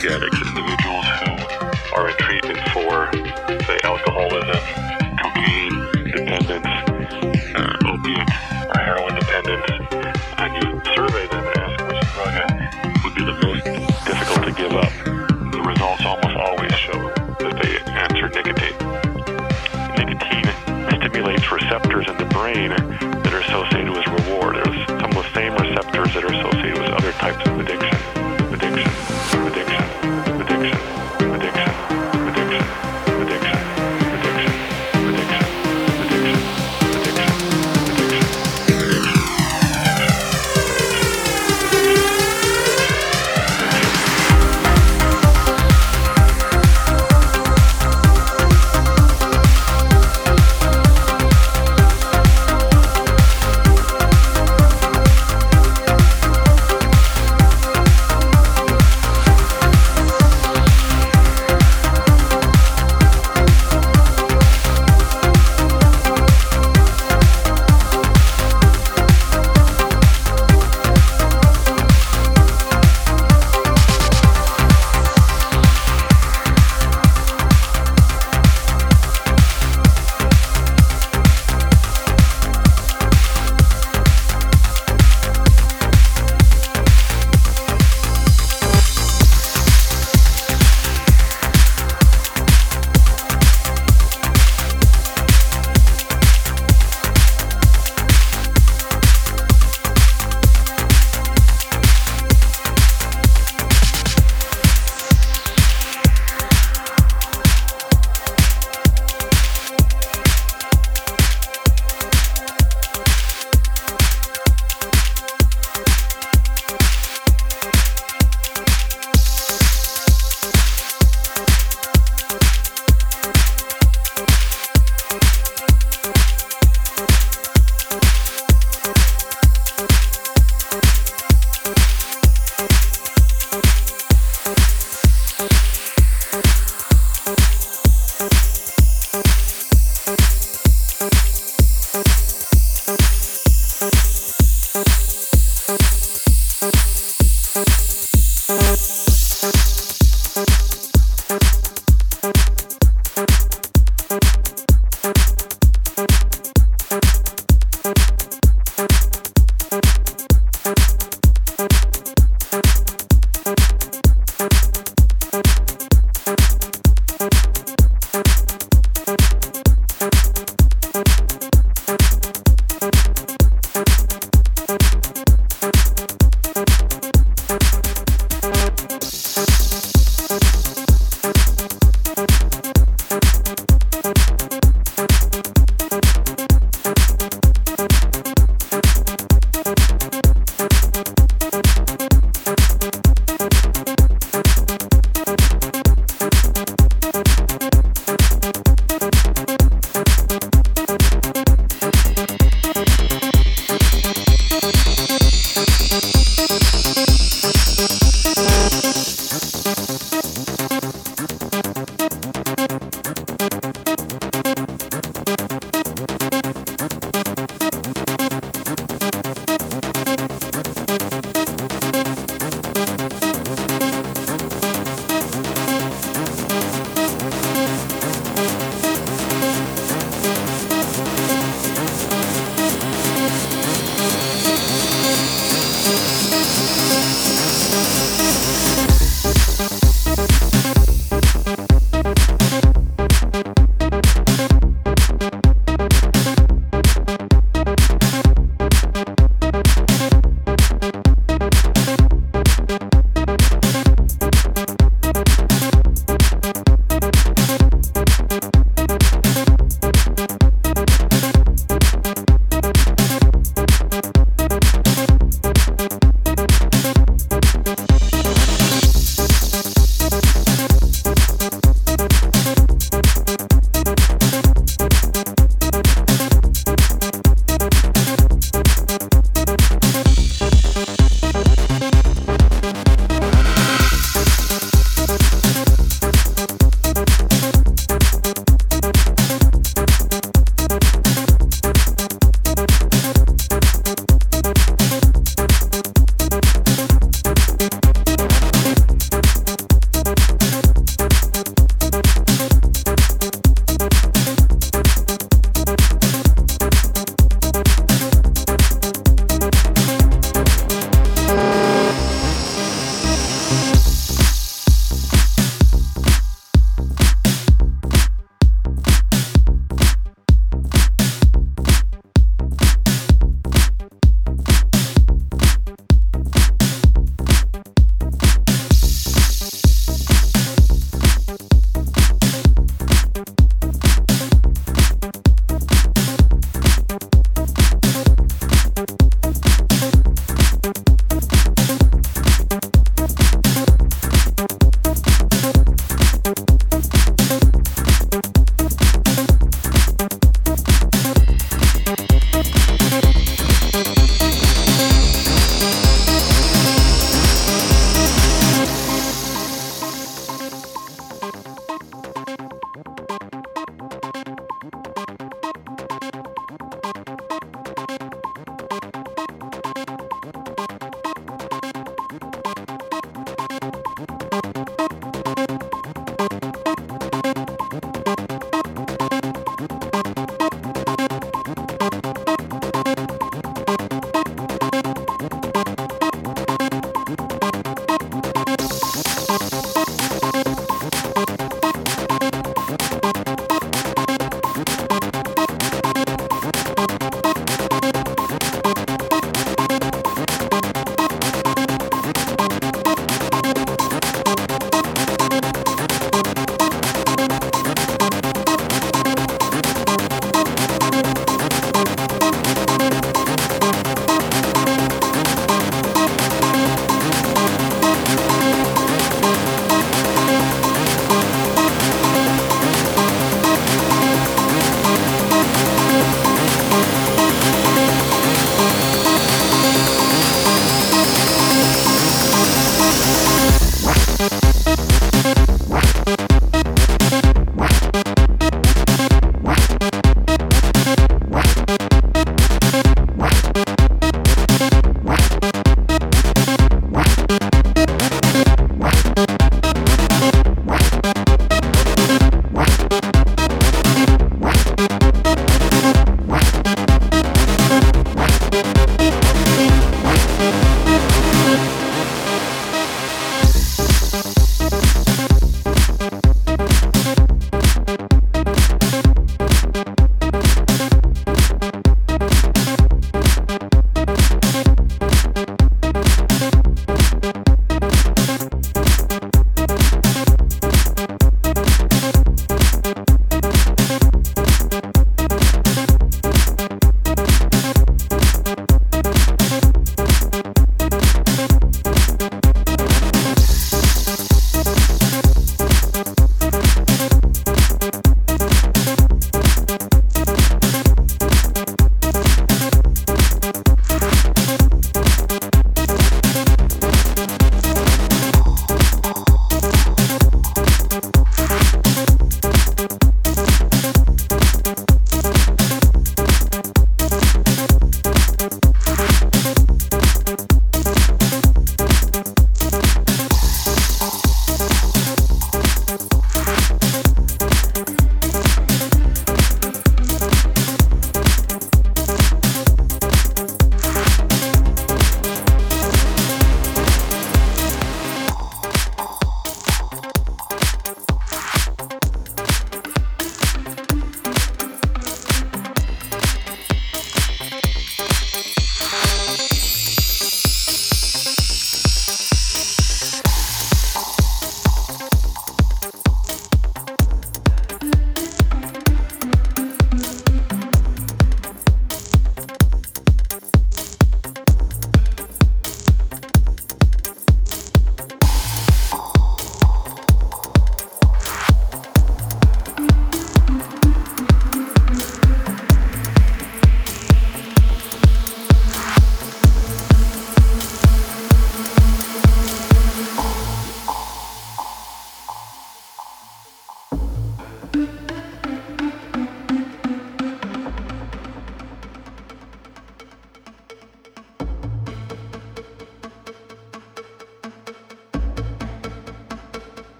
drug addicts, individuals who are in treatment for, say, alcoholism, cocaine dependence, uh, opiate or heroin dependence, and you survey them and ask which drug would be the most difficult to give up, the results almost always show that they answer nicotine. Nicotine stimulates receptors in the brain that are associated with reward. There's some of the same receptors that are associated with other types of. Addiction,